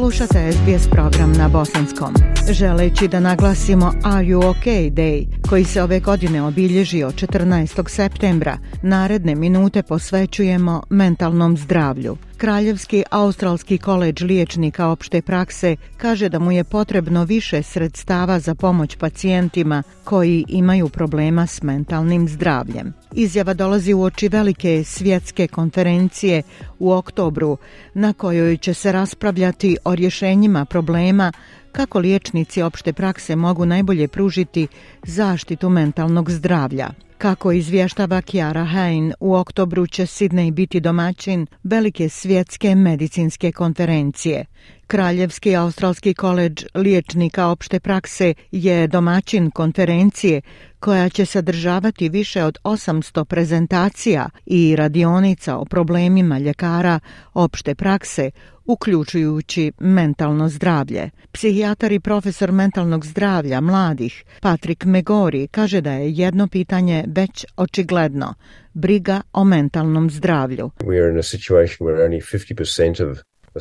Slušate SBS program na bosanskom. Želeći da naglasimo Are You OK Day, koji se ove godine obilježio 14. septembra, naredne minute posvećujemo mentalnom zdravlju. Kraljevski australski koleđ liječnika opšte prakse kaže da mu je potrebno više sredstava za pomoć pacijentima koji imaju problema s mentalnim zdravljem. Izjava dolazi u oči velike svjetske konferencije u oktobru na kojoj će se raspravljati o rješenjima problema kako liječnici opšte prakse mogu najbolje pružiti zaštitu mentalnog zdravlja. Kako izvještava Kiara Hain, u oktobru će Sidney biti domaćin velike svjetske medicinske konferencije. Kraljevski australski koleđ liječnika opšte prakse je domaćin konferencije koja će sadržavati više od 800 prezentacija i radionica o problemima ljekara opšte prakse, uključujući mentalno zdravlje. Psihijatar i profesor mentalnog zdravlja mladih Patrik Megori kaže da je jedno pitanje već očigledno – briga o mentalnom zdravlju. We are in a situation where only 50% of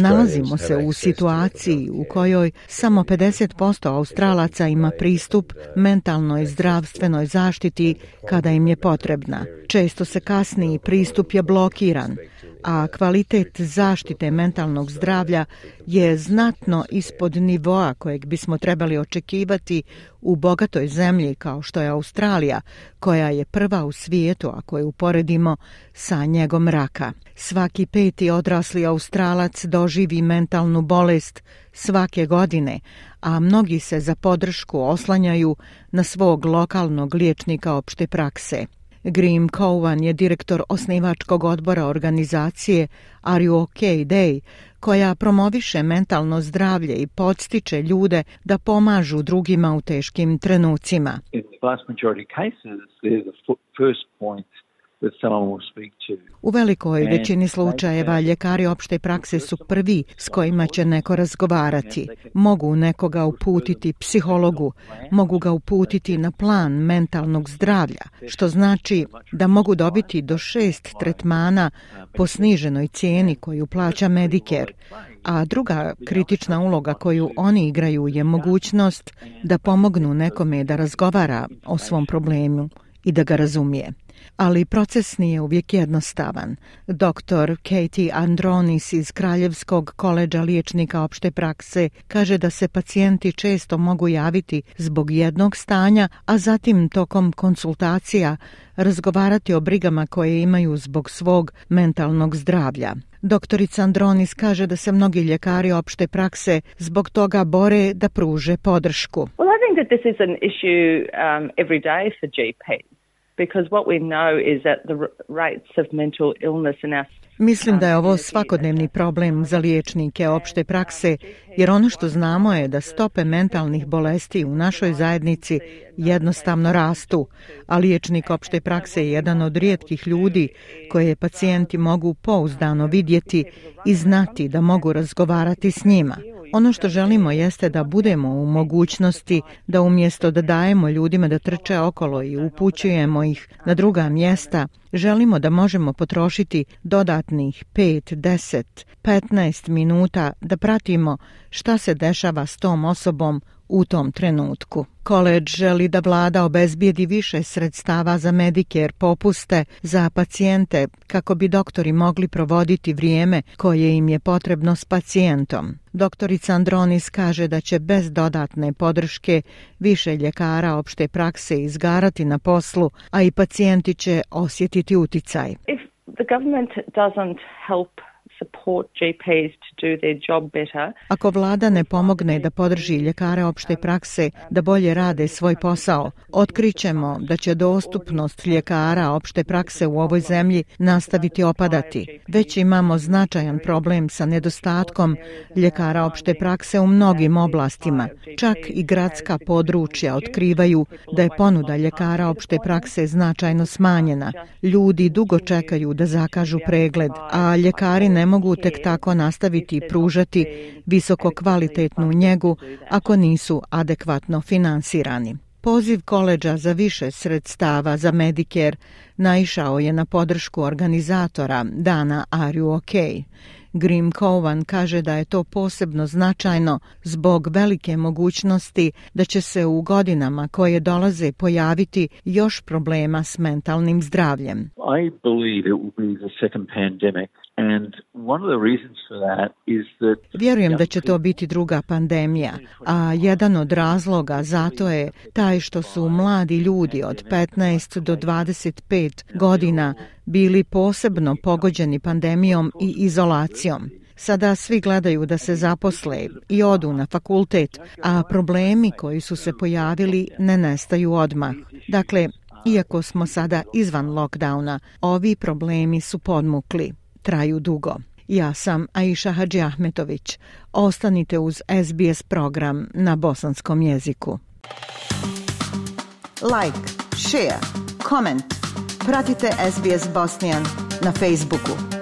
Nalazimo se u situaciji u kojoj samo 50% Australaca ima pristup mentalnoj zdravstvenoj zaštiti kada im je potrebna. Često se kasni i pristup je blokiran a kvalitet zaštite mentalnog zdravlja je znatno ispod nivoa kojeg bismo trebali očekivati u bogatoj zemlji kao što je Australija, koja je prva u svijetu ako je uporedimo sa njegom raka. Svaki peti odrasli Australac doživi mentalnu bolest svake godine, a mnogi se za podršku oslanjaju na svog lokalnog liječnika opšte prakse. Grim Cowan je direktor osnivačkog odbora organizacije Are You OK Day, koja promoviše mentalno zdravlje i podstiče ljude da pomažu drugima u teškim trenucima. In the vast majority cases, the first point U velikoj većini slučajeva ljekari opšte prakse su prvi s kojima će neko razgovarati. Mogu nekoga uputiti psihologu, mogu ga uputiti na plan mentalnog zdravlja, što znači da mogu dobiti do šest tretmana po sniženoj cijeni koju plaća Medicare. A druga kritična uloga koju oni igraju je mogućnost da pomognu nekome da razgovara o svom problemu i da ga razumije. Ali proces nije uvijek jednostavan. Doktor Katie Andronis iz Kraljevskog koleđa liječnika opšte prakse kaže da se pacijenti često mogu javiti zbog jednog stanja, a zatim tokom konsultacija razgovarati o brigama koje imaju zbog svog mentalnog zdravlja. Doktorica Andronis kaže da se mnogi ljekari opšte prakse zbog toga bore da pruže podršku. Well, I think that this is an issue um, every day for GPs because what we know is that the rates of mental illness in our Mislim da je ovo svakodnevni problem za liječnike opšte prakse, jer ono što znamo je da stope mentalnih bolesti u našoj zajednici jednostavno rastu, a liječnik opšte prakse je jedan od rijetkih ljudi koje pacijenti mogu pouzdano vidjeti i znati da mogu razgovarati s njima. Ono što želimo jeste da budemo u mogućnosti da umjesto da dajemo ljudima da trče okolo i upućujemo ih na druga mjesta, želimo da možemo potrošiti dodatnih 5, 10, 15 minuta da pratimo šta se dešava s tom osobom u tom trenutku. Koleđ želi da vlada obezbijedi više sredstava za Medicare popuste za pacijente kako bi doktori mogli provoditi vrijeme koje im je potrebno s pacijentom. Doktorica Andronis kaže da će bez dodatne podrške više ljekara opšte prakse izgarati na poslu, a i pacijenti će osjetiti uticaj. If the government doesn't help Ako vlada ne pomogne da podrži ljekare opšte prakse da bolje rade svoj posao, otkrićemo da će dostupnost ljekara opšte prakse u ovoj zemlji nastaviti opadati. Već imamo značajan problem sa nedostatkom ljekara opšte prakse u mnogim oblastima. Čak i gradska područja otkrivaju da je ponuda ljekara opšte prakse značajno smanjena. Ljudi dugo čekaju da zakažu pregled, a ljekari ne mogu tek tako nastaviti pružati visoko kvalitetnu njegu ako nisu adekvatno finansirani. Poziv koleđa za više sredstava za Medicare naišao je na podršku organizatora Dana Are You OK? Grim Kovan kaže da je to posebno značajno zbog velike mogućnosti da će se u godinama koje dolaze pojaviti još problema s mentalnim zdravljem. I believe it will be the second pandemic Vjerujem da će to biti druga pandemija, a jedan od razloga za to je taj što su mladi ljudi od 15 do 25 godina bili posebno pogođeni pandemijom i izolacijom. Sada svi gledaju da se zaposle i odu na fakultet, a problemi koji su se pojavili ne nestaju odmah. Dakle, iako smo sada izvan lockdowna, ovi problemi su podmukli traju dugo. Ja sam Aisha Hadži Ahmetović. Ostanite uz SBS program na bosanskom jeziku. Like, share, comment. Pratite SBS Bosnian na Facebooku.